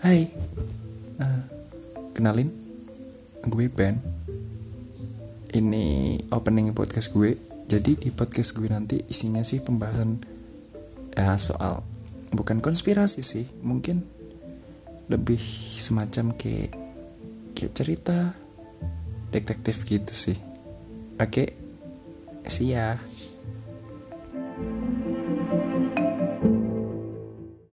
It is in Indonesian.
Hai, uh, kenalin, gue Ben. Ini opening podcast gue. Jadi di podcast gue nanti isinya sih pembahasan ya soal bukan konspirasi sih, mungkin lebih semacam kayak kayak cerita detektif gitu sih. Oke, see ya.